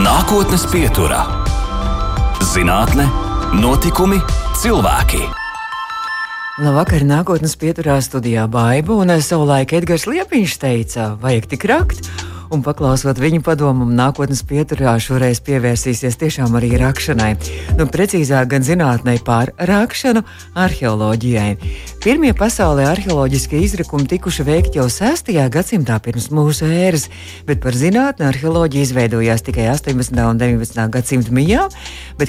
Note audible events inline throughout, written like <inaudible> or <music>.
Nākotnes pieturā - zinātne, notikumi, cilvēki. Labvakar, nākotnes pieturā studijā Baiba un savulaik Edgars Liepiņš teica, vajag tik rakt. Un paklausot viņu padomu, nākotnes pieturā šoreiz pievērsīsies tiešām arī rakšanai. Nu, precīzāk, gan zinātnē pār rakšanu, arheoloģijai. Pirmie pasaulē arheoloģiskie izrakumi tikuši veikti jau 6. gadsimtā pirms mūsu ēras, bet par zinātni arheoloģija izveidojās tikai 18. un 19. gadsimta mijā,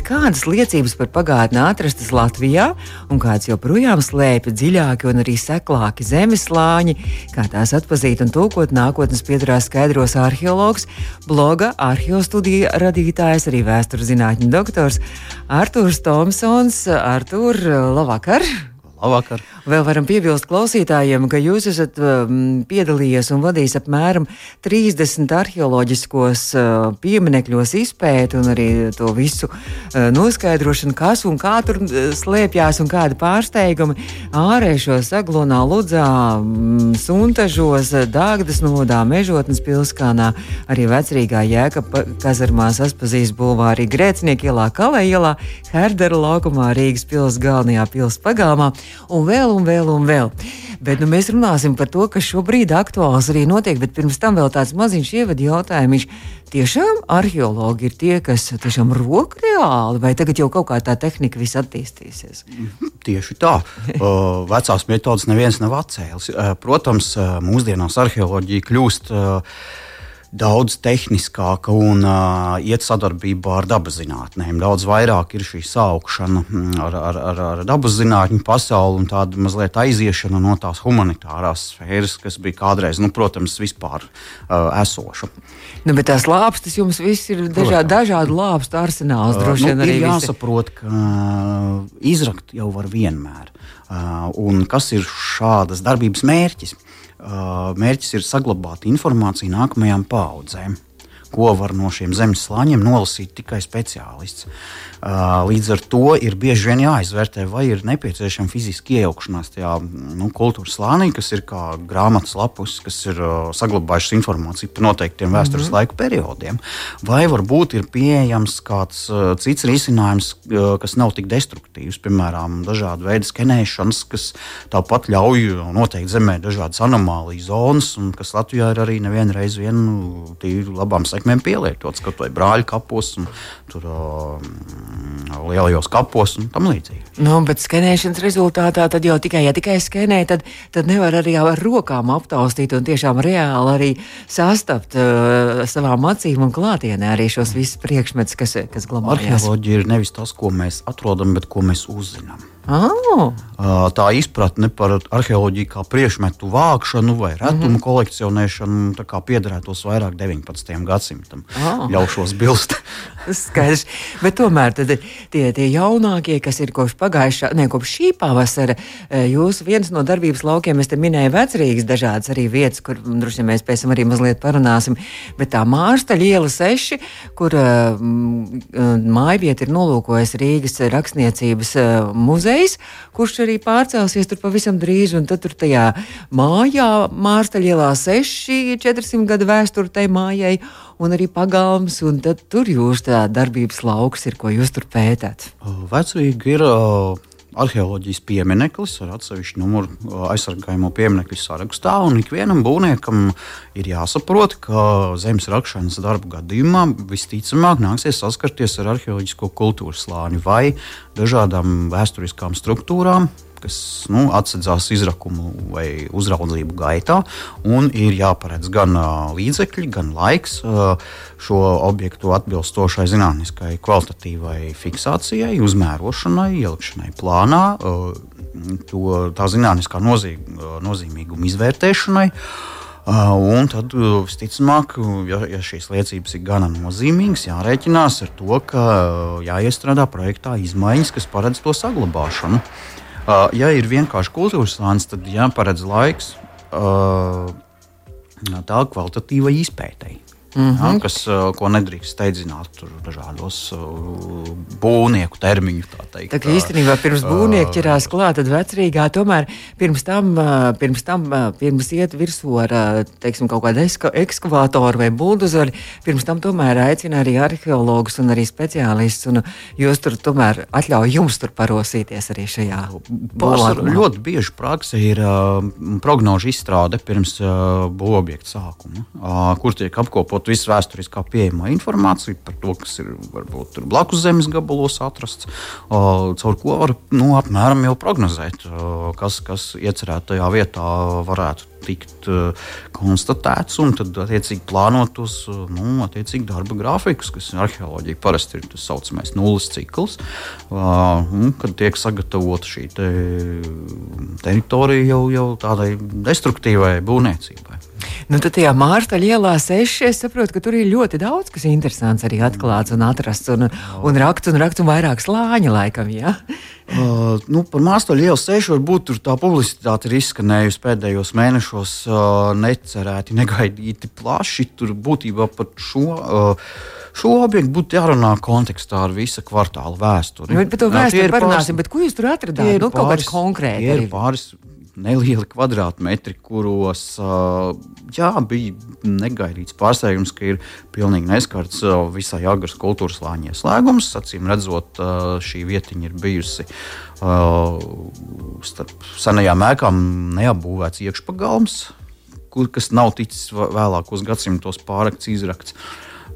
kādas liecības par pagātni atrastas Latvijā un kādas joprojām slēpj dziļāki un arī seklāki zemeslāņi, kā tās atpazīt un tūkot nākotnes pieturā skaidros arheologs, bloga arheostudija radītājs, arī vēstures zinātņu doktors Artūrs Tomsons. Artūr, labvakar! Labvakar! Vēl varam piebilst klausītājiem, ka jūs esat um, piedalījies un vadījis apmēram 30 arheoloģiskos uh, pieminekļos izpēti un arī to visu uh, noskaidrošanu, kas un kā tur uh, slēpjās un kādi pārsteigumi ārēšos, Aglonā, Ludzā, um, Suntažos, Dāgdas nodā, Mežotnes pilskānā, arī vecrīgā jēka kazarmās Aspazīs bulvārī, Grēcnieku ielā, Kalē ielā, Herdera laukumā, Rīgas pils galvenajā pils pagalmā un vēl un vēl un vēl. Bet nu, mēs runāsim par to, kas šobrīd aktuāls arī notiek, bet pirms tam vēl tāds maziņš ievadu jautājums. Tiešām arheologi ir tie, kas tiešām rok reāli, vai tagad jau kaut kā tā tehnika viss attīstīsies? Tieši tā. uh, vecās metodas neviens nav atcēlis. Uh, protams, uh, mūsdienās arheoloģija kļūst. Uh, daudz tehniskāka un uh, iet sadarbībā ar dabas zinātnēm. Daudz vairāk ir šī saukšana ar, ar, ar, ar dabas zinātņu pasauli un tāda mazliet aiziešana no tās humanitārās sfēras, kas bija kādreiz, nu, protams, vispār uh, esoša. Nu, bet tās lāpstas jums viss ir dažādi, dažādi lāpstu arsenāls. Uh, nu, ir jāsaprot, ka uh, izrakt jau var vienmēr. Uh, un kas ir šādas darbības mērķis? Mērķis ir saglabāt informāciju nākamajām paudzēm, ko var no šiem zemes slāņiem nolasīt tikai speciālists. Līdz ar to ir bieži vien jāizvērtē, vai ir nepieciešama fiziska iejaukšanās tajā nu, kultūras slānī, kas ir kā grāmatas lapus, kas ir saglabājušas informāciju par noteiktiem vēstures mm -hmm. laika periodiem. Vai varbūt ir pieejams kāds cits risinājums, kas nav tik destruktīvs, piemēram, dažādu veidu skenēšanas, kas tāpat ļauj noteikt zemē dažādas anomālijas zonas, un kas Latvijā ir arī nevienreiz vien nu, tīri labām sekmēm pielietots, kaut vai brāļu kapos. Un, tur, uh, lielajos kapos un tam līdzīgi. Nu, bet skenēšanas rezultātā tad jau tikai, ja tikai skenē, tad, tad nevar arī ar rokām aptaustīt un tiešām reāli arī sastapt uh, savām acīm un klātienē arī šos visus priekšmetus, kas, kas glabājas. Arheoloģija ir nevis tas, ko mēs atrodam, bet ko mēs uzzinām. Oh. Tā izpratne par arheoloģiju kā priekšmetu vākšanu vai retumu mm -hmm. kolekcionēšanu piederētos vairāk 19. gadsimtam. Oh. Ļaušos bilst. <laughs> Skaidrs. Bet tomēr tie, tie jaunākie, kas ir kopš pagājušā, ne kopš šī pavasara, jūs viens no darbības laukiem, es te minēju vecrīgas dažādas arī vietas, kur droši vien mēs pēc tam arī mazliet parunāsim, bet tā Mārsta liela seši, kur mm, mājvieta ir nolūkojas Rīgas rakstniecības muzeja muzejs, kurš arī pārcelsies tur pavisam drīz. Tad tur tajā mājā, Mārstaļielā 6, 400 gadu vēsture tai mājai, un arī pagalms. Un tad tur jūs tā darbības lauks ir, ko jūs tur pētāt. Vecrīgi ir. Uh arheoloģijas piemineklis ar atsevišķu numuru aizsargājamo pieminekļu sarakstā. Ikvienam būvniekam ir jāsaprot, ka zemes rakšanas darbu gadījumā visticamāk nāksies saskarties ar arheoloģisko kultūras slāni vai dažādām vēsturiskām struktūrām, kas nu, atsedzās izrakumu vai uzraudzību gaitā, ir jāparedz gan līdzekļi, gan laiks šo objektu atbilstošai zinātniskai kvalitatīvai fiksācijai, uzmērošanai, ielikšanai plānā, to, tā zinātniskā nozīm, nozīmīguma izvērtēšanai. Un tad, visticamāk, ja, ja šīs liecības ir gana nozīmīgas, jārēķinās ar to, ka jāiestrādā projektā izmaiņas, kas paredz to saglabāšanu. Uh, ja ir vienkārši slānis, tad jāparedz laiks uh, tā kvalitatīvai izpētēji. Mm -hmm. ja, kas, ko nedrīkst steidzināt dažādos būvnieku termiņu. Tā, tā kā īstenībā pirms būvnieki ķerās klāt, tad vecrīgā tomēr pirms tam, pirms tam, pirms iet virsū ar, teiksim, kaut kādu ekskavātoru vai buldozeri, pirms tam tomēr aicina arī arheologus un arī speciālistus, un jūs tur tomēr atļauj jums tur parosīties arī šajā būvniecībā. Ļoti bieži praksē ir prognožu izstrāde pirms būvobjekta sākuma, kur tiek apkopot visu vēsturiskā pieejamā informācija par to, kas ir varbūt blakus zemes gabalos atrasts, caur ko var nu, apmēram jau prognozēt, kas, kas iecerētajā vietā varētu tikt uh, konstatēts, un tad attiecīgi plānot tos uh, nu, attiecīgi darba grafikus, kas arheoloģija parasti ir tas saucamais nulles cikls, uh, kad tiek sagatavota šī te teritorija jau, jau tādai destruktīvai būvniecībai. Nu, tad tajā Mārstaļa ielā 6. Es saprotu, ka tur ir ļoti daudz kas interesants arī atklāts un atrasts. Un, un raksts un raksts un vairāk slāņa laikam. Ja? Uh, nu, par Mārstaļa ielu 6. varbūt tā publicitāte ir izskanējusi pēdējos mēnešos uh, necerēti, negaidīti plaši. Tur būtībā par šo. Šo objektu būtu jārunā kontekstā ar visu kvartālu vēsturi. Bet par to vēsturi parunāsim, bet ko jūs tur atradāt? Nu, kaut kāds konkrēti. Ir pāris nelieli kvadrātmetri, kuros jā, bija negaidīts pārsteigums, ka ir pilnīgi neskarts visai agras kultūras lāņa ieslēgums. Acīm redzot, šī vietiņa ir bijusi starp senajām ēkām neapbūvēts iekšpagalms, kas nav ticis vēlākos gadsimtos pārakts izrakts.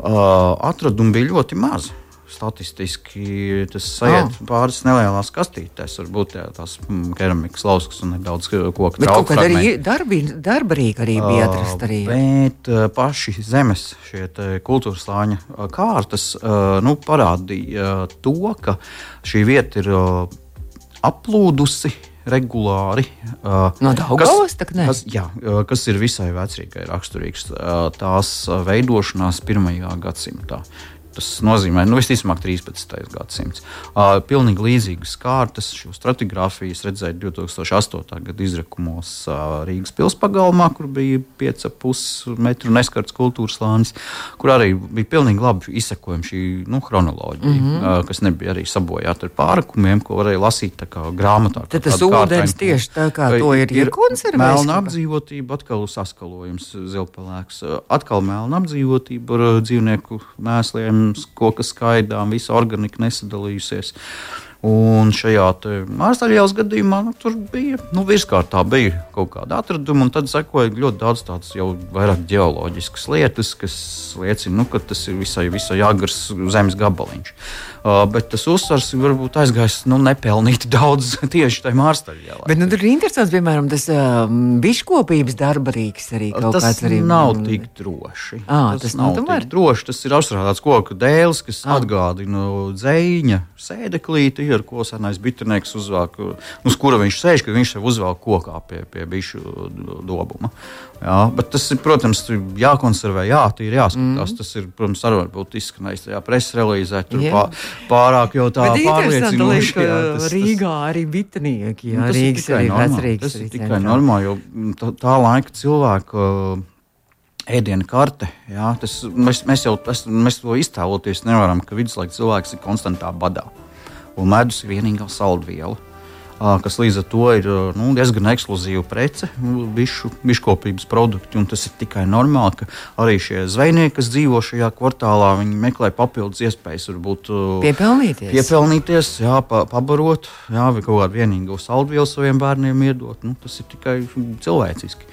Atradumi bija ļoti mazi statistiski tas aiziet oh. pāris nelielās kastītēs. Varbūt jā, tās mm, keramikas lauskas un nedaudz koku trauku. Kaut arī darbi, darba rīka arī bija atrasta arī. Bet paši zemes šie kultūras lāņa kārtas nu, parādīja to, ka šī vieta ir aplūdusi regulāri. No Daugavas, kas, kas, jā, kas ir visai vecrīgai raksturīgs tās veidošanās pirmajā gadsimtā. Tas nozīmē, nu, visticamāk, 13. gadsimts. Uh, pilnīgi līdzīgas kārtas, šo stratigrāfijas redzēja 2008. gada izrakumos uh, Rīgas pilspagalmā, kur bija 5,5 metru neskarts kultūras lānis, kur arī bija pilnīgi labi izsekojama šī nu, chronoloģija, mm -hmm. uh, kas nebija arī sabojāta ar pārakumiem, ko varēja lasīt grāmatā. Tad tas ūdens tieši tā kā to ir, iekonservējis. Melna apdzīvotība, atkal saskalojums zilpelēks, atkal melna apdzīvotība ar dzīvnieku mēsliem koka skaidām, visa organika nesadalījusies. Un šajā Mārstaļas gadījumā nu, tur bija nu, virskārtā bija kaut kāda atraduma, un tad sekoja ļoti daudz tādas jau vairāk geoloģiskas lietas, kas liecina, nu, ka tas ir visai, visai agrs zemes gabaliņš. Uh, bet tas uzsvars varbūt aizgājis nu, nepelnīti <laughs> daudz tieši tajā Mārstaļā. Bet nu, tur ir interesants, piemēram, tas uh, biškopības darba rīks arī kaut tas kāds. Arī... nav tik droši. À, tas, tas nav tomēr... tik droši. Tas ir apstrādāts koku dēls, kas à. atgādina dzēņa sēdeklīti ar ko senais bitinieks uzvelk, uz kura viņš sēž, kad viņš sev uzvelk kokā pie, pie bišu dobuma. Jā, bet tas ir, protams, jākonservē, jā, ir jāskatās. Mm. Tas ir, protams, arī varbūt izskanējis tajā preses relīzē. Tur yeah. Pārāk jau tā pārliecinoši. Jā, tas, Rīgā arī bitinieki, jā, nu, Rīgas arī vecrīgas. Tas ir tikai normāli, jo tā, tā laika cilvēku ēdienu karte. Jā, tas, mēs, mēs jau tas, mēs to iztēloties nevaram, ka viduslaika cilvēks ir konstantā badā un medus ir vienīgā saldviela. Kas līdz ar to ir nu, diezgan ekskluzīva prece, bišu, biškopības produkti. Tas ir tikai normāli, ka arī šie zvejnieki, kas dzīvo šajā kvartālā, meklē papildus iespējas, varbūt piepelnīties, piepelnīties jā, pa, pabarot, jā, vai kaut kādu vienīgu saldvielu saviem bērniem iedot. Nu, tas ir tikai cilvēciski.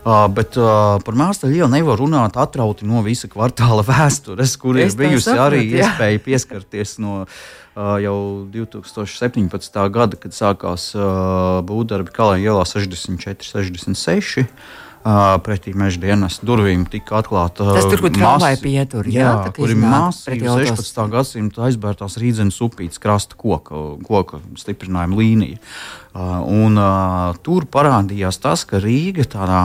Uh, bet uh, par Mārstāļu ielu nevar runāt atrauti no visa kvartāla <laughs> vēstures, kur es ir bijusi sapratu, arī jā. iespēja pieskarties no uh, jau 2017. gada, kad sākās uh, būvdarbi Kalēna ielā 64, 66. Uh, pretī meža dienas durvīm tika atklāta pietur, jā, jā, kur ir masīva 16. gadsimta aizbērtās rīdzenes upītes krasta koka, koka stiprinājuma līnija. Uh, un, uh, tur parādījās tas, ka Rīga tādā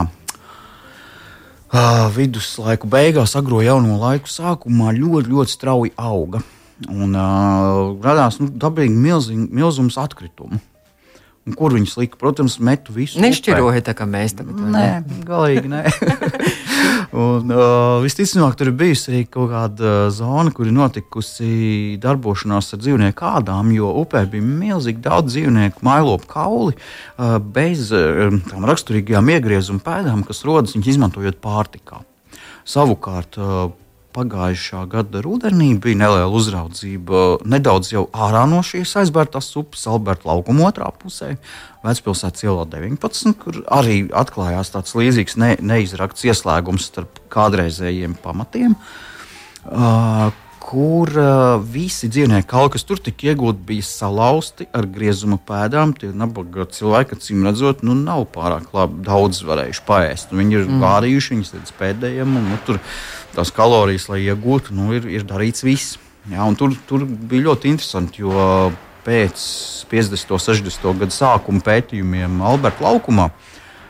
viduslaiku beigās, agro jauno laiku sākumā ļoti, ļoti strauji auga. Un uh, radās nu, dabīgi milzing, milzums atkritumu. Un kur viņas lika? Protams, metu visu. Nešķiroja tā kā mēs tagad. Nē, ne? galīgi nē. <laughs> Un, uh, visticamāk, tur ir bijusi arī kaut kāda zona, kur ir notikusi darbošanās ar dzīvnieku ādām, jo upē bija milzīgi daudz dzīvnieku, mailopu kauli uh, bez uh, tām raksturīgajām iegriezuma pēdām, kas rodas viņus izmantojot pārtikā. Savukārt, uh, pagājušā gada rudenī bija neliela uzraudzība nedaudz jau ārā no šīs aizbērtās upes, Alberta laukuma otrā pusē, Vecpilsētas ielā 19, kur arī atklājās tāds līdzīgs ne, neizrakts ieslēgums starp kādreizējiem pamatiem. Uh, kur uh, visi dzīvnieki, kaut kas tur tika iegūti, bija salauzti ar griezuma pēdām. Tie nabaga cilvēki, acīm redzot, nu, nav pārāk labi, daudz varējuši paēst. Viņi ir mm. vārījuši viņus līdz pēdējiem, un nu, tur tās kalorijas, lai iegūtu, nu, ir, ir darīts viss. Jā, tur, tur bija ļoti interesanti, jo pēc 50. un 60. gadu sākuma pētījumiem Alberta laukumā,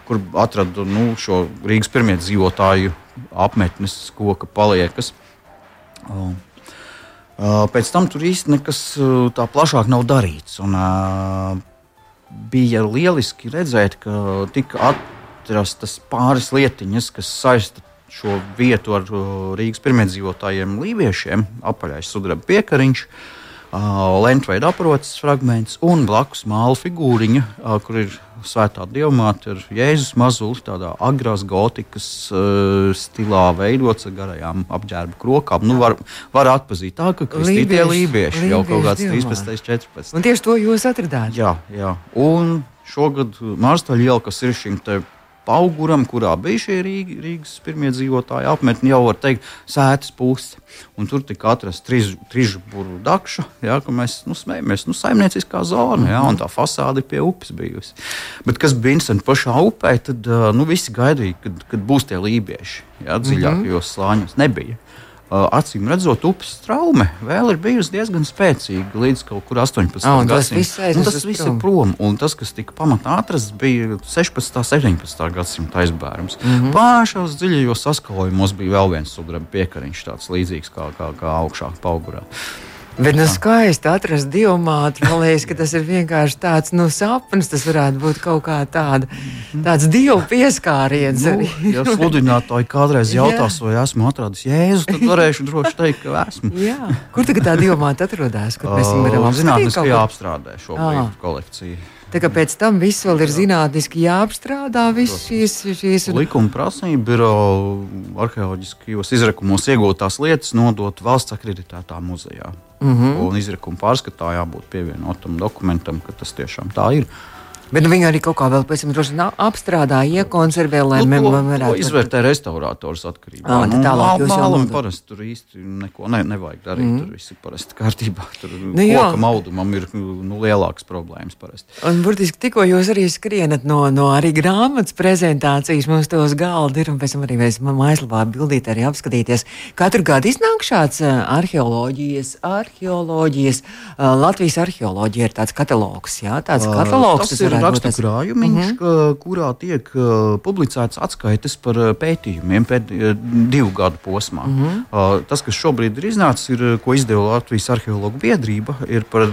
kur atrada nu, šo Rīgas pirmie dzīvotāju apmetnes koka paliekas. Um, Pēc tam tur īstenībā nekas tā plašāk nav darīts. Un, bija lieliski redzēt, ka tika atrastas pāris lietiņas, kas saista šo vietu ar Rīgas pirmiedzīvotājiem, līviešiem, apaļais sudraba piekariņš. Lentveida aproces fragments un blakus māla figūriņa, kur ir svētā dievmāte ar Jēzus mazuli, tādā agrās gotikas uh, stilā veidots ar garajām apģērba krokām. Nu, var, var atpazīt tā, ka kristītie lībieši jau kaut kāds 13, 14. Un tieši to jūs atradāt? Jā, jā. Un šogad Mārstaļa iela, kas ir šim te auguram, kurā bija šie Rīga, Rīgas pirmie dzīvotāji apmetni, jau var teikt, sēdes pusi. Un tur tika atrasta trīs burbuļu dakša, jā, ka mēs nu, smējamies, nu, saimnieciskā zona, jā, un tā fasāde pie upes bijusi. Bet kas bija interesanti pašā upē, tad nu, visi gaidīja, kad, kad būs tie lībieši, jā, dziļākajos mm -hmm. slāņos. Nebija. Uh, acīm redzot, upes traume vēl ir bijusi diezgan spēcīga līdz kaut kur 18. Oh, gadsimtam. Nu, tas viss ir prom, un tas, kas tika pamatā atrasts, bija 16. un 17. gadsimta aizbērums. Mm -hmm. Pāršos dziļajos saskalojumos bija vēl viens sudraba piekariņš, tāds līdzīgs kā, kā, kā augšāk paugurā. Bet nu, skaisti atrast divu mātu. Man liekas, ka tas ir vienkārši tāds nu, sapnis. Tas varētu būt kaut kā tāda, tāds dievu pieskāriens. Nu, ja sludinātāji kādreiz jautās, vai esmu atradis Jēzu, tad varēšu droši teikt, ka esmu. Jā. Kur tagad tā divu māte atrodas? Kur mēs varam apstrādāt? Zinātniskajā apstrādē šobrīd kolekciju. Tā kā pēc tam viss vēl ir zinātniski jāapstrādā, visas šīs, šīs un... likuma prasība ir arheoloģiskajos izrakumos iegūtās lietas nodot valsts akreditētā muzejā. Mm -hmm. Un izrakuma pārskatā jābūt pievienotam dokumentam, ka tas tiešām tā ir. Bet nu, viņi arī kaut kā vēl pēc tam droši apstrādā, iekonservē, lai nu, mēs varētu. Izvērtē restaurators atkarībā. Ah, nu, tālāk jūs jau mālam parasti tur īsti neko ne, nevajag darīt. Mm. Tur viss ir parasti kārtībā. Tur nu, koka maudumam ir nu, lielākas problēmas parasti. Un burtiski tikko jūs arī skrienat no, no arī grāmatas prezentācijas, mums tos galdi ir, un pēc tam arī mēs mājaslapā bildīt arī apskatīties. Katru gadu iznāk šāds arheoloģijas, arheoloģijas, Latvijas arheoloģija ir tāds katalogs, jā, tāds katalogs. Tas ir rakstu krājumiņš, uh mhm. -huh. kurā tiek uh, publicēts atskaites par uh, pētījumiem pēc uh, divu gadu posmā. Uh -huh. uh, tas, kas šobrīd ir iznācis, ir, ko izdeva Latvijas arheologu biedrība, ir par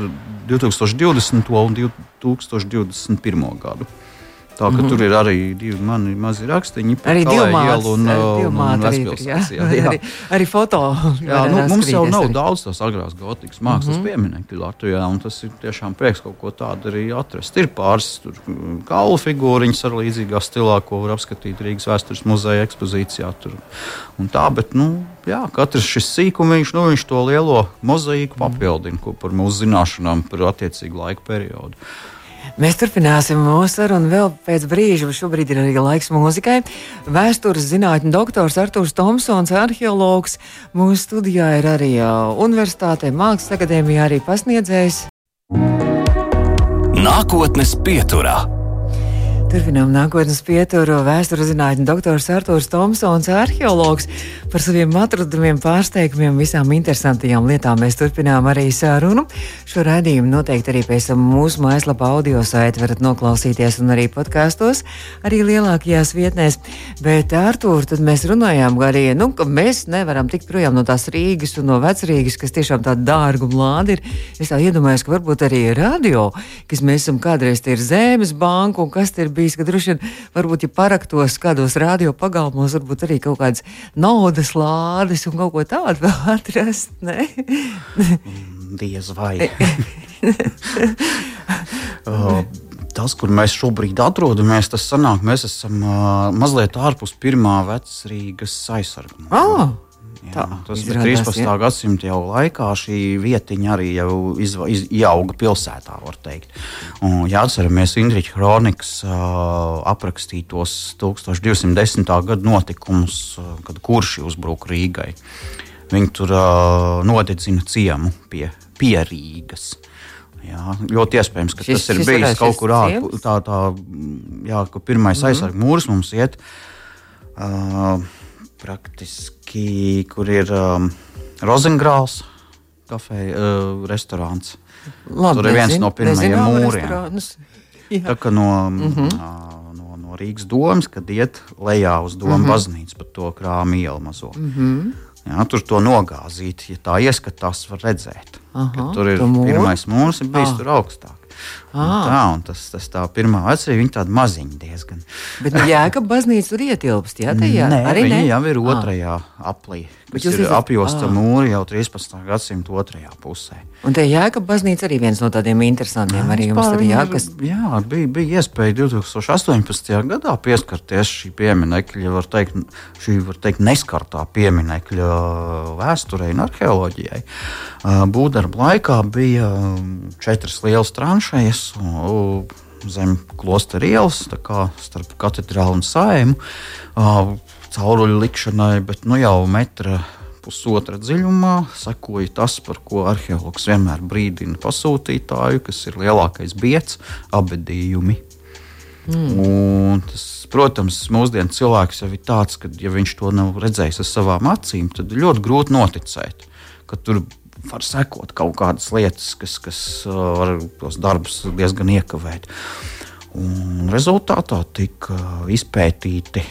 2020. un 2021. gadu. Tā ka mm -hmm. tur ir arī divi mani mazi rakstīņi. Arī divi mākslinieki, un jā. Jā, <laughs> jā. Arī, arī foto. Jā, nu, mums jau nav arī. daudz tās agrās gotikas mākslas mm -hmm. pieminekļu Latvijā, un tas ir tiešām prieks kaut ko tādu arī atrast. Ir pāris kaulu figūriņas ar līdzīgā stilā, ko var apskatīt Rīgas vēstures muzeja ekspozīcijā. Tur. Un tā, bet nu, jā, katrs šis sīkumiņš, nu, viņš to lielo mozaīku papildina par mūsu zināšanām par attiecīgu laika periodu. Mēs turpināsim mūsu sarunu vēl pēc brīža. Šobrīd ir arī laiks mūzikai. Vēstures zinātņu doktors Artūrs Tomsons, arheologs. Mūsu studijā ir arī Universitātē, Mākslas akadēmijā arī pasniedzējs. Nākotnes pieturā. Turpinām nākotnes pieturu vēstures zinātņu doktors Artūrs Tomsons, arheologs. Par saviem atradumiem, pārsteigumiem, visām interesantajām lietām mēs turpinām arī sarunu. Šo raidījumu noteikti arī pēc tam mūsu mājaslapā audio saiti varat noklausīties un arī podkāstos, arī lielākajās vietnēs. Bet Artūr, tad mēs runājām arī, nu, ka mēs nevaram tikt projām no tās Rīgas un no vecrīgas, kas tiešām tāda dārga un lāda ir. Es tā iedomājos, ka varbūt arī radio, kas mēs esam kādreiz ir Zēmes banka un kas ir bijis bijis, ka droši vien, varbūt, ja paraktos kādos radio pagalmos, varbūt arī kaut kādas naudas lādes un kaut ko tādu vēl <laughs> atrast. Ne? Diez vai. <laughs> <laughs> uh, tas, kur mēs šobrīd atrodamies, tas sanāk, mēs esam uh, mazliet ārpus pirmā vecrīgas aizsardzības. Oh. Jā, tā, tas ir 13. Ja? gadsimta jau laikā. Šī vietiņa arī jau izva, iz, ieauga pilsētā, var teikt. Un, ja atceramies Indriča kronikas uh, aprakstītos 1210. gada notikumus, kad kurši uzbruka Rīgai. Viņi tur uh, nodedzina ciemu pie, pie Rīgas. Jā, ļoti iespējams, ka šis, tas ir bijis kaut kur ārpus tā, tā, jā, ka pirmais mm -hmm. aizsardzības mūris mums iet. Uh, praktiski, kur ir um, Rozengrāls kafejnīca, uh, restorāns. Labi, Tur ir viens nezinu, no pirmajiem mūriem. Tā kā no, mm -hmm. uh, no, no Rīgas domas, kad iet lejā uz domu mm -hmm. baznīcu pa to krāmu ielu mazo. Mm -hmm. Jā, tur to nogāzīt, ja tā ieskatās, var redzēt. Aha, tur ir pirmais mūrs, ir bijis ah. tur augstāk. Ah. Tā, un tas, tas tā pirmā vecrīga, viņa tāda maziņa diezgan. Bet nu, jēga baznīca tur ietilpst, jā, tajā? Nē, arī viņa ne? jau ir ah. otrajā ah. aplī, kas ir esat... apjosta ah. mūri jau 13. gadsimta otrajā pusē. Un te jēga baznīca arī viens no tādiem interesantiem arī jums arī jā, kas... Jā, bija, bija iespēja 2018. gadā pieskarties šī pieminekļa, var teikt, šī, var teikt, neskartā pieminekļa vēsturei un arheoloģijai. Būdarba laikā bija četras lielas tranšejas, zem klostera ielas, starp katedrālu un saimu, cauruļu likšanai, bet nu jau metra pusotra dziļumā sekoja tas, par ko arheologs vienmēr brīdina pasūtītāju, kas ir lielākais biets - abedījumi. Mm. Tas, protams, mūsdienu cilvēks jau ir tāds, ka, ja viņš to nav redzējis ar savām acīm, tad ļoti grūti noticēt, ka tur var sekot kaut kādas lietas, kas, kas uh, var tos darbus diezgan iekavēt. Un rezultātā tika izpētīti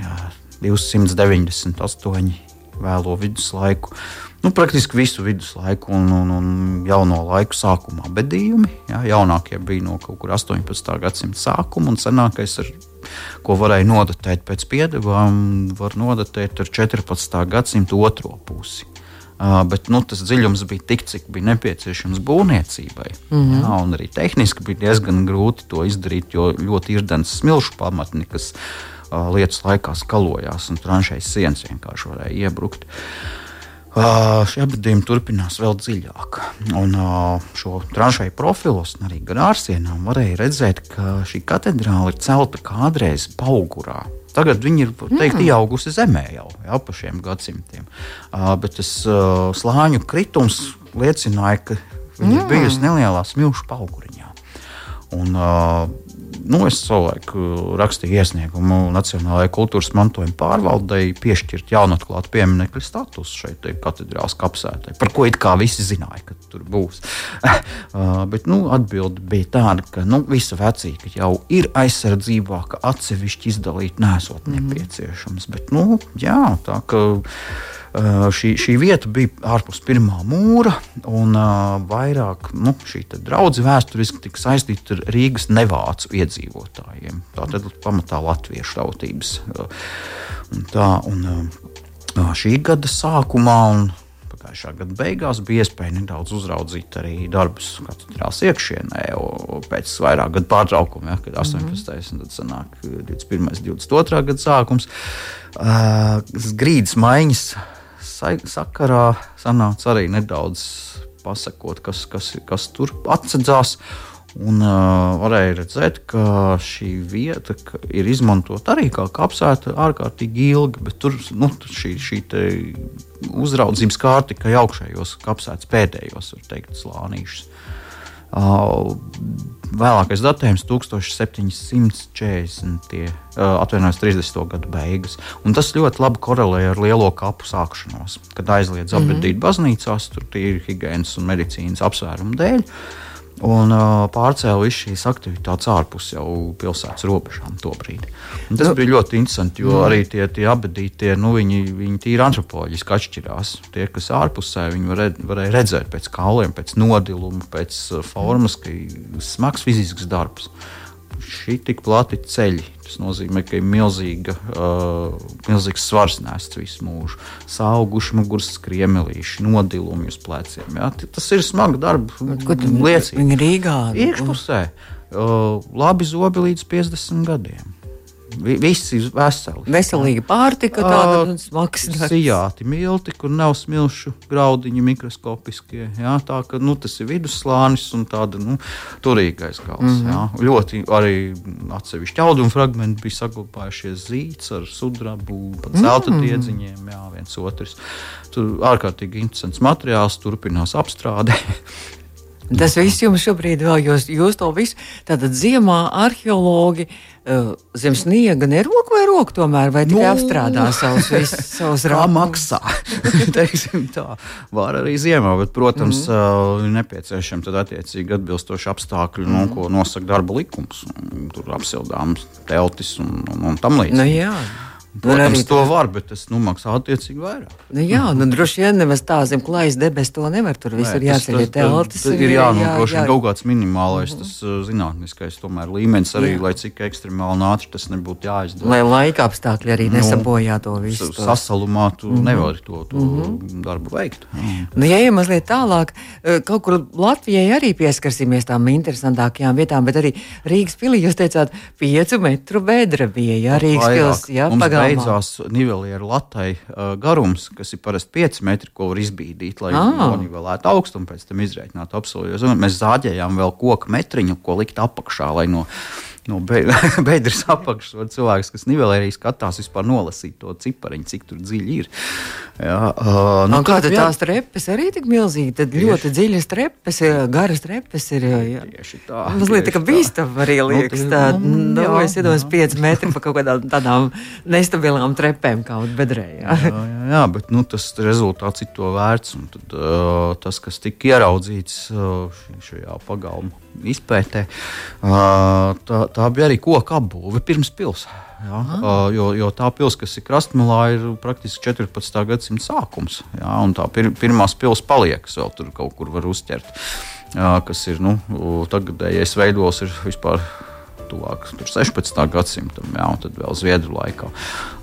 jā, 298 vēlo viduslaiku, nu, praktiski visu viduslaiku un, un, un jauno laiku sākumā bedījumi. Jā, jaunākie bija no kaut kur 18. gadsimta sākuma, un senākais, ar, ko varēja nodatēt pēc piedevām, var nodatēt ar 14. gadsimta otro pusi. Bet nu, tas dziļums bija tik, cik bija nepieciešams būvniecībai. Mm -hmm. jā, arī tehniski bija diezgan grūti to izdarīt, jo ļoti ir daudz smilšu pamatni, kas uh, lietas laikā skalojās un tranšējas sienas vienkārši varēja iebrukt. Uh, šie apgādājumi turpinās vēl dziļāk. Un, uh, šo tranšēju profilos, arī gar ārsienām, varēja redzēt, ka šī katedrāle ir celta kādreiz paugurā. Tagad viņi ir teikt, mm. ieaugusi zemē jau ja, pa šiem gadsimtiem. Uh, bet tas uh, slāņu kritums liecināja, ka viņi mm. ir bijusi nelielā smilšu pauguriņā. Un, uh, nu, es savulaik rakstīju iesniegumu Nacionālajai kultūras mantojuma pārvaldei piešķirt jaunatklātu pieminiektu statusu šeit katedrāls kapsētai, par ko it kā visi zināja, ka tur būs. <laughs> uh, bet nu, atbilde bija tāda, ka nu, visa vecīka jau ir aizsardzībā, ka atsevišķi izdalīt nesot mhm. nepieciešams. Bet, nu, jā, tā ka šī, šī vieta bija ārpus pirmā mūra, un uh, vairāk nu, šī draudzene vēsturiski tika saistīta ar Rīgas nevācu iedzīvotājiem. Tā tad pamatā latviešu tautības. Uh, un tā, un, uh, šī gada sākumā un pagājušā gada beigās bija iespēja nedaudz uzraudzīt arī darbus katedrās iekšienē, pēc vairāk gadu pārtraukuma, ja, kad 18. Mm -hmm. un tad sanāk 21. 22. gada sākums. Uh, grīdas maiņas sakarā sanāca arī nedaudz pasakot, kas, kas, kas tur atsedzās. Un uh, varēja redzēt, ka šī vieta ka ir izmantota arī kā kapsēta ārkārtīgi ilgi, bet tur nu, šī, šī uzraudzības kārta tikai augšējos kapsētas pēdējos, var teikt, slānīšus. Vēlākais datējums 1740. atvainojos 30. gadu beigas. Un tas ļoti labi korelē ar lielo kapu sākšanos, kad aizliedz mm -hmm. apbedīt baznīcās, tur ir higiēnas un medicīnas apsvērumu dēļ. Uh, un uh, pārcēla visu šīs aktivitātes ārpus jau pilsētas robežām. Un tas nu, bija ļoti interesanti, jo mm. arī tie, tie abadītie, nu, viņi, viņi tīri antropoloģiski atšķirās. Tie, kas ārpusē, viņi var, varēja redzēt pēc kauliem, pēc nodiluma, pēc uh, formas, ka smags fizisks darbs. Šī tik plati ceļi. Tas nozīmē, ka ir milzīga, uh, milzīgs svars nests visu mūžu. Sauguši muguras skriemelīši, nodilumi uz pleciem. Ja? Tas ir smags darbs. Liecīgi. Viņa Rīgā. Iekšpusē. Uh, labi zobi līdz 50 gadiem. Viss ir veseli. Veselīga pārtika, tāda smags. Sijāti milti, kur nav smilšu graudiņi mikroskopiskie. Jā, tā ka nu, tas ir vidusslānis un tāda nu, turīgais gals. Mm -hmm. Ļoti arī atsevišķi auduma fragmenti bija saglabājušies zīts ar sudrabu, pat zelta mm -hmm. diedziņiem, jā, viens otrs. Tur ārkārtīgi interesants materiāls, turpinās apstrādē. <laughs> Tas viss jums šobrīd vēl, jūs, jūs to visu, tātad ziemā arheologi uh, zem sniega nerok vai rok tomēr, vai tikai nu, apstrādā <laughs> savus, visus, savus rāpumus? maksā, <laughs> teiksim tā. Var arī ziemā, bet, protams, mm -hmm. uh, nepieciešami tad attiecīgi atbilstoši apstākļi, mm -hmm. nu, ko nosaka darba likums. Tur apsildāms teltis un, un, un tam līdzīgi. Nu, jā. Protams, to var, bet tas nu, maksā attiecīgi vairāk. Nu, jā, nu, droši vien nemaz tā zem klājas debesis to nevar. Tur viss ir jāceļ ir teltis. Tas ir jānodrošina jā, jā. kaut kāds minimālais -hmm. tas, uh, zinātniskais tomēr, līmenis, arī, jā. lai cik ekstremāli ātri tas nebūtu jāizdara. Lai laika apstākļi arī nu, nesabojā to visu. To. Sasalumā tu mm -hmm. nevari to, to mm -hmm. darbu veikt. Nu, ja ejam mazliet tālāk, uh, kaut kur Latvijai arī pieskarsimies tām interesantākajām vietām, bet arī Rīgas pilī jūs teicāt, piecu metru bedra bija. Jā, Rīgas pils, jā, pagājā beidzās nivelieru latai uh, garums, kas ir parasti 5 metri, ko var izbīdīt, lai ah. nonivelētu augstumu, pēc tam izreikinātu absolūti. Mēs zāģējām vēl koku metriņu, ko likt apakšā, lai no no bedres <laughs> apakšas var cilvēks, kas nivelē arī skatās, vispār nolasīt to cipariņu, cik tur dziļi ir. Jā, uh, nu, kā tad tās trepes arī tik milzīgi, tad tieši. ļoti dziļas trepes, garas trepes ir. Jā, tieši tā. Mazliet tā kā bīstam arī nu, liekas. Nu, tā, nu, nu, jā, es iedomājos 5 metri pa <laughs> kaut kādām tādām nestabilām trepēm kaut bedrē. Jā, jā, jā, jā bet nu, tas rezultāts ir to vērts. Un tad, uh, tas, kas tika ieraudzīts uh, šajā pagalma izpētē, uh, tā, tā bija arī koka apbūve pirms pilsētas. Ja, uh, jo, jo tā pilsēta, kas ir krastmalā, ir praktiski 14. gadsimta sākums. Ja, tā pir, pirmā pilsēta paliek, vēl tur kaut kur var uzķert. Ja, kas ir nu, tagadējais veidos, ir vispār tuvāk 16. gadsimtam, jā, un tad vēl Zviedru laikā.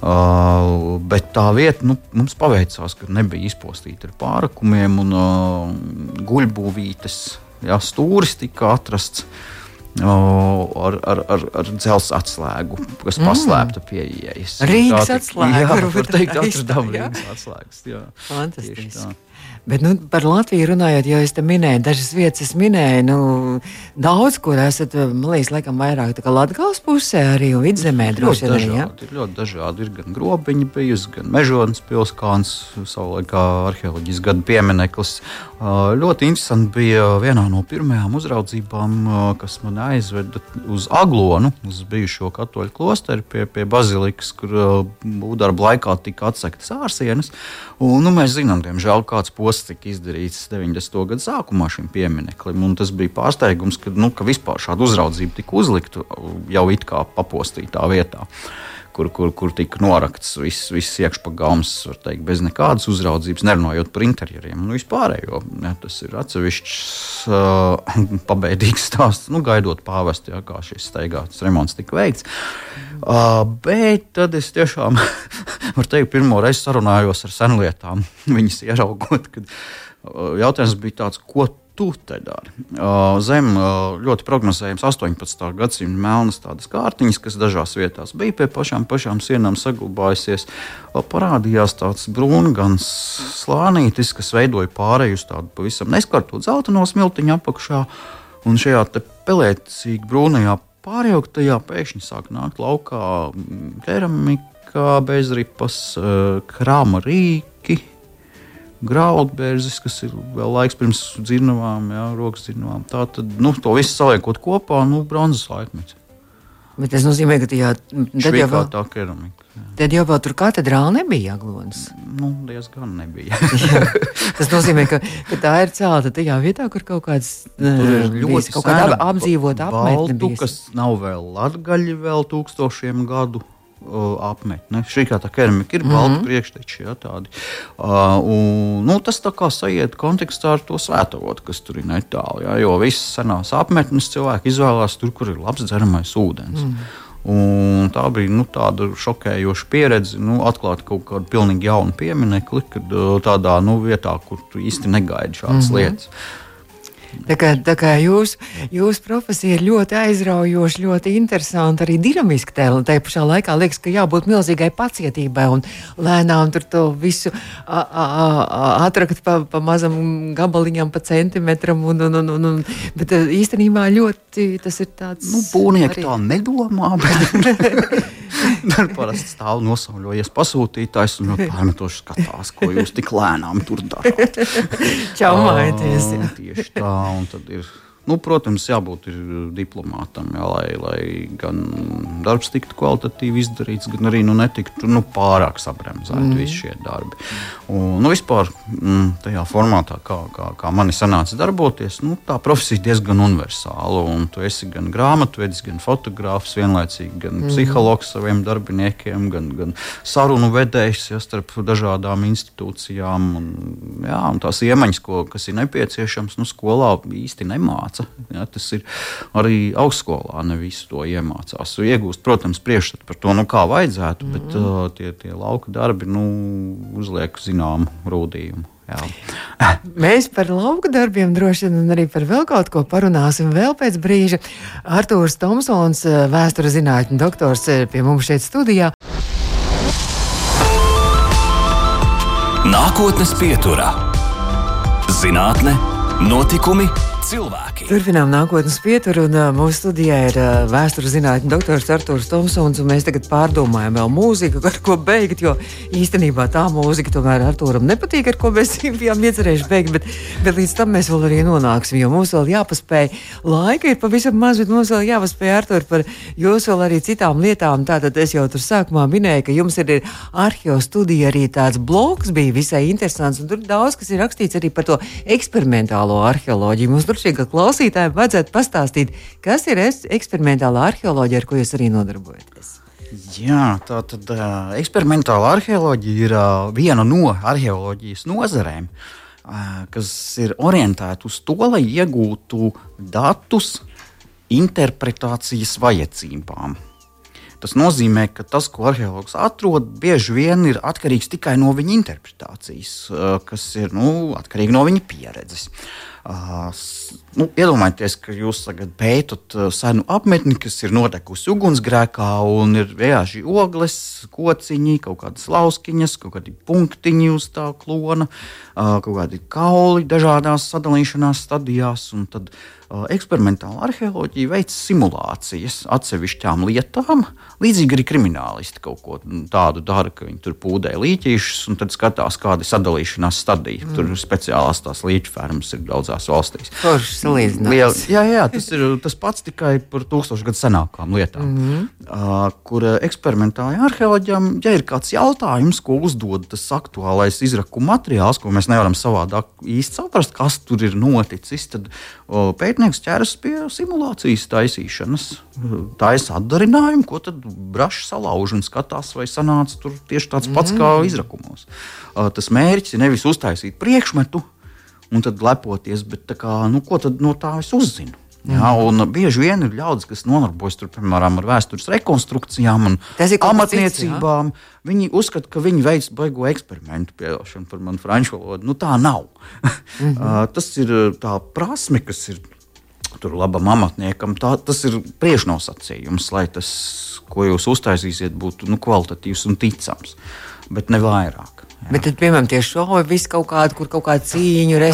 Uh, bet tā vieta nu, mums paveicās, ka nebija izpostīta ar pārakumiem un uh, guļbūvītes. Jā, stūris tika atrasts. Uh, ar, ar, ar, ar dzelzceļa atslēgu, kas mm. paslēpta pie ielas. Rīgas atslēga. Jā, var teikt, atradām Rīgas atslēgas. Jā. Fantastiski. Bet nu, par Latviju runājot, jau es te minēju, dažas vietas es minēju, nu, daudz, kur esat, man liekas, laikam vairāk Latvijas pusē, arī vidzemē droši vien. Ja? Ir ļoti dažādi. Ir gan grobiņi bijusi, gan mežonas pilskāns, savulaikā arheoloģijas gada piemineklis. Ļoti interesanti bija vienā no pirmajām uzraudzībām, kas man aizveda uz Aglonu, uz bijušo katoļu klosteru pie, pie bazilikas, kur būvdarba laikā tika atsektas ārsienas. Un, nu, mēs zinām, diemžēl, kāds posms tas tika izdarīts 90. gada sākumā šim piemineklim. Tas bija pārsteigums, ka, nu, ka vispār šāda uzraudzība tika uzlikta jau it kā papostītā vietā. Kur, kur, kur tika norakts viss, viss iekšpagājums, var teikt, bez nekādas uzraudzības, nerunājot par interjeriem. Nu, vispārējo, ja, tas ir atsevišķs uh, <laughs> pabeigts stāsts, nu, gaidot pāvestu, ja, kā šis steigāts remonts tika veikts. Uh, bet tad es tiešām, <laughs> varu teikt, pirmo reizi sarunājos ar senlietām. <laughs> Viņas ieraugot, kad uh, jautājums bija tāds, ko tu te dari? Uh, zem uh, ļoti prognozējams 18. gadsimta melnas tādas kārtiņas, kas dažās vietās bija pie pašām, pašām sienām saglabājusies. Uh, parādījās tāds brūngans slānītis, kas veidoja pārēju uz tādu pavisam neskartu zelta no smiltiņa apakšā. Un šajā pelēcīgi brūnajā Pārjauktajā pēkšņi sāk nākt laukā mm, keramika, bezripas, eh, krāma rīki, graudbērzis, kas ir vēl laiks pirms dzirnavām, jā, rokas dzirnavām. Tā tad, nu, to visu saliekot kopā, nu, bronzas laikmets. Bet tas nozīmē, ka tajā jau vēl tā keramika. Tad jau vēl tur katedrāle nebija Aglonas. Nu, diezgan nebija. <laughs> tas nozīmē, ka, ka tā ir celta tajā vietā, kur kaut kāds ļoti kaut kāda apdzīvota apmetne bijis. kas nav vēl latgaļi vēl tūkstošiem gadu uh, apmetne. Šī kā tā keramika ir balta mm -hmm. priekšteči. Ja, tādi. uh, un, nu, tas tā kā sajiet kontekstā ar to svētavotu, kas tur ir netālu. Ja, jo visas senās apmetnes cilvēki izvēlās tur, kur ir labs dzeramais ūdens. Mm. Un tā bija nu, tāda šokējoša pieredze, nu, atklāt kaut kādu pilnīgi jaunu pieminiekli, kad tādā nu, vietā, kur tu īsti negaidi šādas mm -hmm. lietas. Tā kā, tā kā jūs, jūsu profesija ir ļoti aizraujoša, ļoti interesanta, arī dinamiska. Tā pašā laikā liekas, ka jābūt milzīgai pacietībai un lēnām tur to visu atrakt pa, pa mazam gabaliņam, pa centimetram. Un, un, un, un, un, bet īstenībā ļoti tas ir tāds. Nu, Būvnieki arī... tā nedomā. Bet... <laughs> Parasti stāv nosauļojies pasūtītājs un pārmetoši skatās, ko jūs tik lēnām tur darāt. Čau, mājieties! Tieši tā, un tad ir Nu, protams, jābūt diplomātam, jā, lai, lai gan darbs tiktu kvalitatīvi izdarīts, gan arī nu, netiktu nu, pārāk sabremzēti mm. visi šie darbi. Un, nu, vispār mm, tajā formātā, kā, kā, kā man sanāca darboties, nu, tā profesija ir diezgan universāla. Tu esi gan grāmatvedis, gan fotogrāfs, vienlaicīgi gan mm. psihologs saviem darbiniekiem, gan, gan sarunu vedējs ja, starp dažādām institūcijām. Un, jā, un tās iemaņas, ko, kas ir nepieciešams, nu, skolā īsti nemācās iemāca. Ja, tas ir arī augstskolā, ne visu to iemācās. Iegūst, protams, priekšstatu par to, nu, kā vajadzētu, bet mm -hmm. uh, tie, tie lauka darbi nu, uzliek zināmu rūdījumu. <laughs> Mēs par lauka darbiem droši vien arī par vēl kaut ko parunāsim vēl pēc brīža. Artūrs Tomsons, uh, vēstures zinātņu doktors, uh, pie mums šeit studijā. Nākotnes pieturā - zinātne, notikumi. Turpinām nākotnes pieturu, un uh, mūsu studijā ir uh, vēstures zinātņu doktors Artūrs Tomsons, mēs tagad pārdomājam vēl mūziku, <laughs> ar ko beigt, jo īstenībā tā mūzika tomēr Artūram nepatīk, ar ko mēs <laughs> bijām iecerējuši beigt, bet, bet līdz tam mēs vēl arī nonāksim, jo mums vēl jāpaspēj. Laika ir pavisam maz, bet mums vēl jāpaspēj Artūr par jūs vēl arī citām lietām. Tātad es jau tur sākumā minēju, ka jums ir, ir arheo studija arī tāds bloks, bija visai interesants, un tur daudz kas ir rakstīts arī par to eksperimentālo arheoloģiju. Mums droši vien, ka klausītājiem vajadzētu pastāstīt, kas ir eksperimentālā arheoloģija, ar ko jūs arī nodarbojaties. Jā, tā tad uh, eksperimentāla arheoloģija ir uh, viena no arheoloģijas nozarēm, uh, kas ir orientēta uz to, lai iegūtu datus interpretācijas vajadzībām. Tas nozīmē, ka tas, ko arheologs atrod, bieži vien ir atkarīgs tikai no viņa interpretācijas, kas ir nu, atkarīga no viņa pieredzes. Uh, Uh, nu, iedomājieties, ka jūs tagad pētat senu apmetni, kas ir notekusi ugunsgrēkā, un ir vienkārši ogles, kociņi, kaut kādas lauskiņas, kaut kādi punktiņi uz tā klona, uh, kaut kādi kauli dažādās sadalīšanās stadijās. Tad uh, eksperimentāla arheoloģija veic simulācijas atsevišķām lietām. Līdzīgi arī kriminālisti kaut ko tādu dara, ka viņi tur pūdē līķīšus un tad skatās, kāda ir sadalīšanās stadija. Mm. Tur speciālās tās līķu fermas ir daudz daudzās valstīs. Liela, jā, jā, tas ir tas pats tikai par tūkstošu gadu senākām lietām, mm -hmm. uh, kur eksperimentālajā arheoloģijām, ja ir kāds jautājums, ko uzdod tas aktuālais izrakuma materiāls, ko mēs nevaram savādāk īsti saprast, kas tur ir noticis, tad uh, pētnieks ķeras pie simulācijas taisīšanas. Tā ir atdarinājumu, ko tad brašs salauž un skatās, vai sanāca tur tieši tāds pats mm. kā izrakumos. Uh, tas mērķis ir nevis uztaisīt priekšmetu, un tad lepoties. Bet, kā, nu, ko tad no tā es uzzinu? Jā, mhm. un bieži vien ir ļaudis, kas nodarbojas tur, piemēram, ar vēstures rekonstrukcijām un amatniecībām. Cits, viņi uzskata, ka viņi veic baigo eksperimentu pieļaušanu par manu franču valodu. Nu, tā nav. <laughs> -hmm. tas ir tā prasme, kas ir tur labam amatniekam. Tā, tas ir priekšnosacījums, lai tas, ko jūs uztaisīsiet, būtu nu, kvalitatīvs un ticams, bet ne vairāk. Bet, tad, piemēram, tie šovi visi kaut kādi, kur kaut kāda cīņa, ir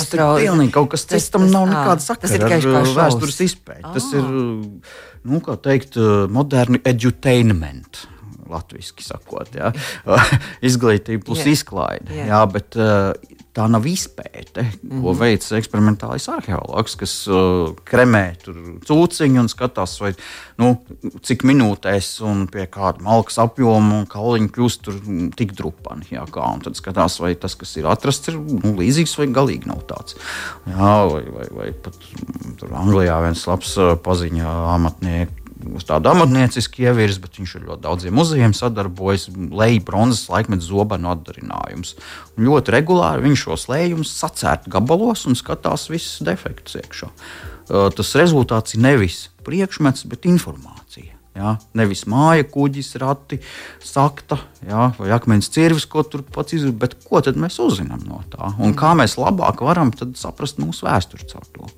pilnīgi kaut kas cits, tam nav nekāda sakara. Tas ir tikai uh, vēstures izpēte. Tas ir, nu, kā teikt, uh, moderni edutainment. Latvijasiski sakot, ja? <laughs> izglītība plus yeah. izklaide. Yeah. Jā, bet uh, tā nav izpēte, mm -hmm. ko mhm. veids eksperimentālais arheologs, kas uh, kremē cūciņu un skatās, vai, nu, cik minūtēs un pie kāda malkas apjoma un kauliņa kļūst tur tik drupani. Jā, kā, un tad skatās, vai tas, kas ir atrasts, ir nu, līdzīgs vai galīgi nav tāds. Jā, vai, vai, vai pat tur Anglijā viens labs uh, paziņā amatnieks uz tādu amatniecisku ievirzi, bet viņš ar ļoti daudziem muzejiem sadarbojas. Leja bronzas laikmeta zobenu atdarinājums. Un ļoti regulāri viņš šos lējumus sacērt gabalos un skatās visus defektus iekšā. Tas rezultāts ir nevis priekšmets, bet informācija. Ja? Nevis māja, kuģis, rati, sakta ja? vai akmens cirvis, ko tur pats izdarīt, bet ko mēs uzzinām no tā? Un kā mēs labāk varam saprast mūsu vēsturi caur to?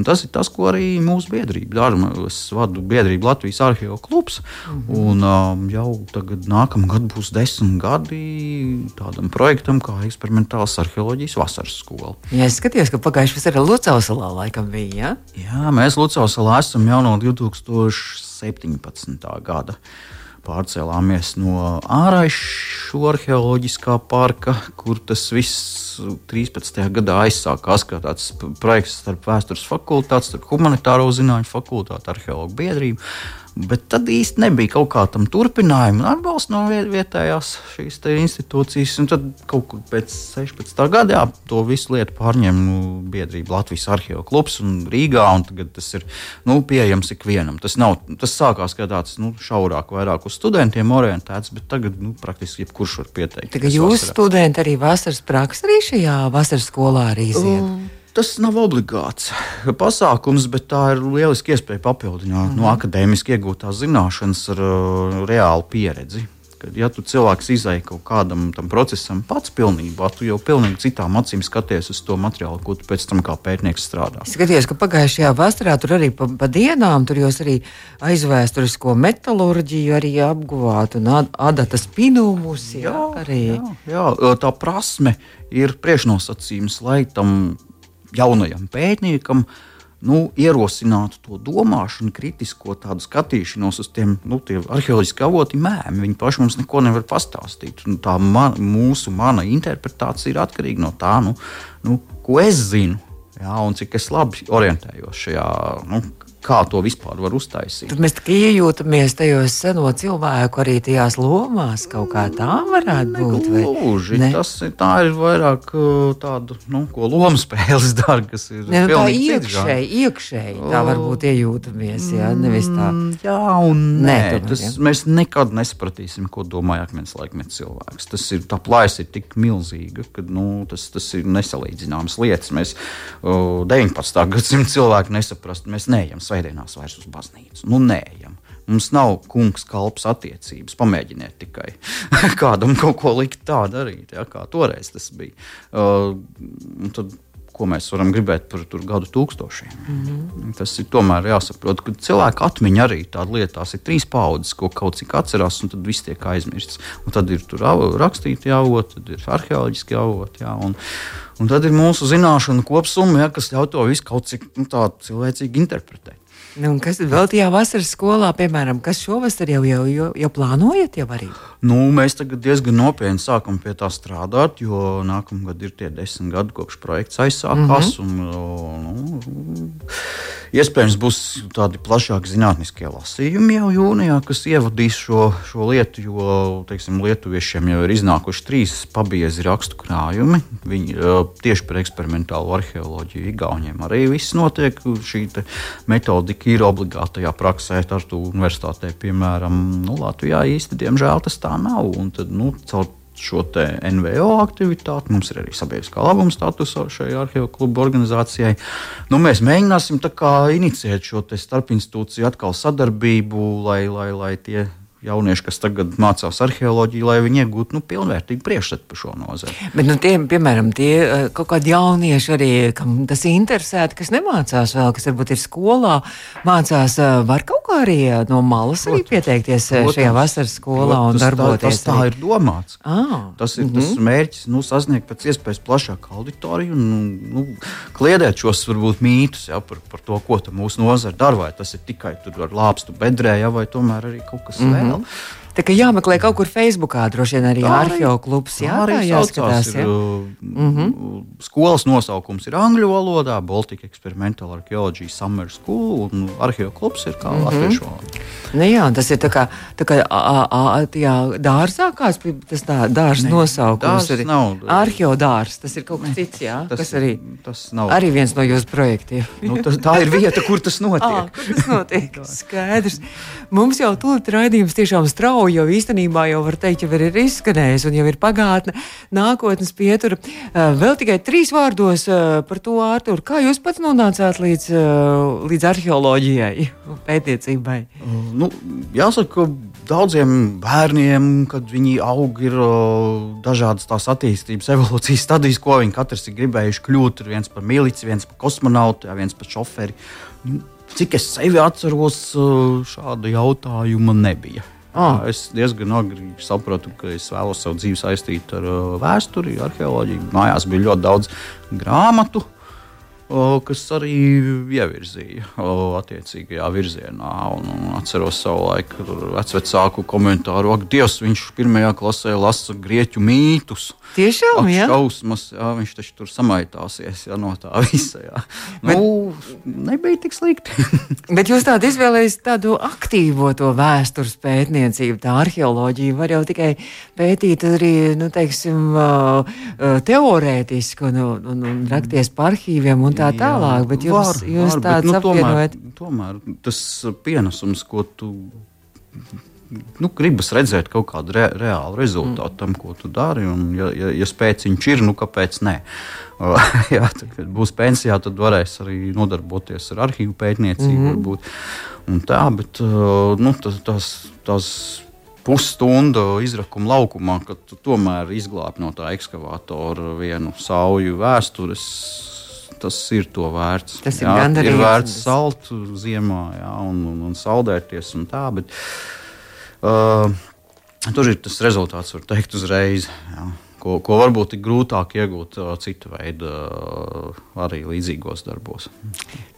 Un tas ir tas, ko arī mūsu biedrība dara. Es vadu biedrību Latvijas arhīvu klubs. Mm -hmm. un, um, jau tagad, nākamā gada būs desmit gadi tādam projektam, kā eksperimentāls arheoloģijas vasaras skola. Jā, es skatījos, ka pagājušajā vasarā Lucausalā laikam bija. Ja? Jā, mēs Lucausalā esam jau no 2017. gada pārcēlāmies no ārāšu arheoloģiskā parka, kur tas viss 13. gadā aizsākās kā tāds projekts starp vēstures fakultāti, starp humanitāro zinātņu fakultāti, arheologu biedrību. Bet tad īsti nebija kaut kā tam turpinājuma, atbalsts no vietējās šīs institūcijas. Un tad kaut kur pēc 16. gada jā, to visu lietu pārņēma nu, biedrība Latvijas arhīva klubs un Rīgā. Un tagad tas ir nu, pieejams ikvienam. Tas, nav, tas sākās kā tāds nu, šaurāk, vairāk uz studentiem orientēts, bet tagad nu, praktiski jebkurš var pieteikt. Tagad jūs studenti arī vasaras praksa arī šajā vasaras skolā arī iziet? Um, Tas nav obligāts pasākums, bet tā ir lieliska iespēja papildināt mm -hmm. no akadēmiski iegūtās zināšanas ar uh, reālu pieredzi. Kad, ja tu cilvēks izai kaut kādam tam procesam pats pilnībā, tu jau pilnīgi citām acīm skaties uz to materiālu, ko tu pēc tam kā pētnieks strādā. Es skatījos, ka pagājušajā vasarā tur arī pa, pa dienām tur jūs arī aizvēsturisko metālurģiju arī apguvāt un adatas pinumus. Jā, jā, arī. jā, jā, tā prasme ir priekšnosacījums, lai tam jaunajam pētniekam nu, ierosinātu to domāšanu, kritisko tādu skatīšanos uz tiem nu, arheoloģiskiem avotiem, mēmiem. Viņi paši mums neko nevar pastāstīt. Un tā man, mūsu mana interpretācija ir atkarīga no tā, nu, nu, ko es zinu. Jā, un cik es labi orientējos šajā nu, kā to vispār var uztaisīt. Tad mēs tikai iejūtamies tajos seno cilvēku arī tajās lomās, kaut kā tā varētu būt. Gluži, ne? tas ir, tā ir vairāk uh, tāda, nu, ko lomu spēles <laughs> dara, kas ir ne, nu, tā iekšēji, iekšēji tā varbūt iejūtamies, jā, nevis tā. Mm, jā, un nē, nē tas, jā. mēs nekad nesapratīsim, ko domāja akmens laikmet cilvēks. Tas ir, tā plājas ir tik milzīga, ka, nu, tas, tas ir nesalīdzināmas lietas. Mēs uh, 19. gadsimta cilvēku nesaprast, mēs neejam svētdienās vairs uz baznīcu. Nu, neejam. Mums nav kungs kalps attiecības. Pamēģiniet tikai <laughs> kādam kaut ko likt tā darīt, ja, kā toreiz tas bija. Uh, tad, ko mēs varam gribēt par gadu tūkstošiem. Mm -hmm. Tas ir tomēr jāsaprot, ka cilvēka atmiņa arī tāda lieta, tās ir trīs paudzes, ko kaut cik atcerās, un tad viss tiek aizmirsts. Un tad ir rakstīti avoti, tad ir arheoloģiski avoti. Jā, un, un tad ir mūsu zināšanu kopsumma, ja, kas ļauj to visu kaut cik nu, cilvēcīgi interpretēt. Nu, kas vēl tajā vasaras skolā, piemēram, kas šovasar jau, jau, jau, jau plānojat? Jau arī? nu, mēs tagad diezgan nopietni sākam pie tā strādāt, jo nākamā gada ir tie desmit gadi, kopš projekts aizsākās. Mm -hmm. un, nu, iespējams, būs tādi plašāki zinātniskie lasījumi jau jūnijā, kas ievadīs šo, šo lietu, jo teiksim, lietuviešiem jau ir iznākuši trīs pabiezi rakstu krājumi. Viņi tieši par eksperimentālu arheoloģiju, Igauniem arī viss notiek. Šī metodika ir obligātajā praksē, Tartu universitātē, piemēram, nu, Latvijā īsti, diemžēl, tas tā nav. Un tad, nu, caur šo NVO aktivitāti. Mums ir arī sabiedriskā labuma status šai arhīvu klubu organizācijai. Nu, mēs mēģināsim inicijēt šo starpinstitūciju atkal sadarbību, lai, lai, lai tie jaunieši, kas tagad mācās arheoloģiju, lai viņi iegūtu nu, pilnvērtīgu priekšstatu par šo nozari. Bet, nu, tie, piemēram, tie eh, kaut kādi jaunieši arī, kam tas interesēti, kas nemācās vēl, kas varbūt ir skolā, mācās, eh, var kaut kā arī eh, no malas arī pieteikties protams, šajā vasaras skolā protams, un darboties. Tā, tas tā ir domāts. Ah, tas ir mm -hmm. tas mhm. mērķis, nu, sasniegt pēc iespējas plašāku auditoriju un nu, kliedēt šos varbūt mītus ja, par, par to, ko mūsu nozara dara. Vai tas ir tikai tur ar lāpstu bedrē, ja, vai tomēr arī kaut kas mm -hmm. vēl. Nu, Tā kā jāmeklē kaut kur Facebookā, droši vien arī arheoklubs. Jā, arī tā jāskatās. ir, mm -hmm. Skolas nosaukums ir angļu valodā, Baltic Experimental Archaeology Summer School, un arheoklubs ir kā mm -hmm. latviešu valoda. Nu jā, tas ir tā kā, tā kā a, a, tajā dārzā, kāds tas tā, dārzs Nē, nosaukums. dārzs nav. Arheodārs, tas ir kaut kas cits, jā, Tas, kas arī, tas nav. arī viens no jūsu projektiem. Nu, tas, tā ir vieta, kur tas <laughs> Ah, notiek. kur tas notiek? Skaidrs. Mums jau tūlīt raidījums tiešām strauji, jo īstenībā jau var teikt, jau ir izskanējis un jau ir pagātne, nākotnes pietura. Eh, Vēl tikai trīs vārdos eh, par to, Ārtur, kā jūs pats nonācāt līdz, eh, līdz arheoloģijai, pētniecībai? Nu, jāsaka, ka daudziem bērniem, kad viņi aug, ir dažādas tās attīstības, evolūcijas stadijas, ko viņi katrs ir gribējuši kļūt. Ir viens par milici, viens par kosmonautu, viens par šoferi. Nu, Cik es sevi atceros, šāda jautājuma nebija. Ah. Es diezgan agri sapratu, ka es vēlos savu dzīvi saistīt ar vēsturi, arheoloģiju. Mājās bija ļoti daudz grāmatu, kas arī ievirzīja attiecīgajā virzienā. Un, un atceros savu laiku vecāku komentāru, ka Dievs viņš pirmajā klasē lasa grieķu mītus. Tiešām, Ak, jā? šausmas, jā, viņš taču tur samaitāsies jā, no tā visa. Jā. Nu, nebija tik slikti. <laughs> Bet jūs tādu izvēlējāties tādu aktīvo to vēstures pētniecību, tā arheoloģija var jau tikai pētīt arī, nu, teiksim, teorētiski un, un, un, un rakties par arhīviem un tā tālāk, bet jūs, Var, jūs var, bet, tāds nu, apvienojat. tomēr, tomēr tas pienesums, ko tu nu, gribas redzēt, kaut kādu re, reālu rezultātu mm. tam, ko tu dari. Un, ja, ja, ja spēciņš ir, nu kāpēc ne? <laughs> Jā, tad, kad būs pensijā, tad varēs arī nodarboties ar arhīvu pētniecību. Mm varbūt, un tā, bet uh, nu, tas, tās, tās pusstundu izrakuma laukumā, kad tu tomēr izglābi no tā ekskavātora vienu sauju vēstures. Tas ir to vērts. Tas ir jā, gandarījums ir vērts salt ziemā jā, un, un, un saldēties un tā. Bet, uh, tur ir tas rezultāts, var teikt, uzreiz. Jā. Ko, ko varbūt ir grūtāk iegūt uh, citu veidu, uh, arī līdzīgos darbos.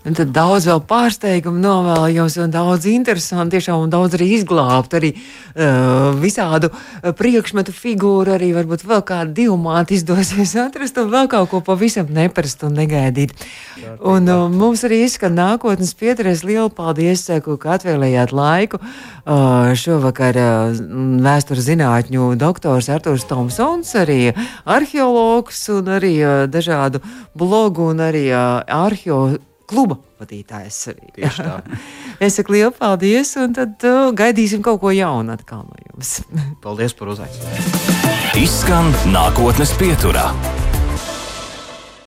Un tad daudz vēl pārsteigumu novēlu jums, un daudz interesantu, tiešām daudz arī izglābt, arī uh, visādu uh, priekšmetu figūru, arī varbūt vēl kādu divu māti izdosies <laughs> atrast, un vēl kaut ko pavisam neparastu un negaidīt. Un uh, mums arī izskan nākotnes pieturēs. Lielu paldies, saku, ka atvēlējāt laiku. Uh, šovakar uh, vēstures zinātņu doktors Artūrs Tomsons, arī arheologs un arī uh, dažādu blogu un arī uh, arheo kluba vadītājs. Arī. Tieši tā. <laughs> es saku lielu paldies, un tad uh, gaidīsim kaut ko jaunu atkal no jums. <laughs> Paldies par uzaicinājumu! Izskan nākotnes pieturā.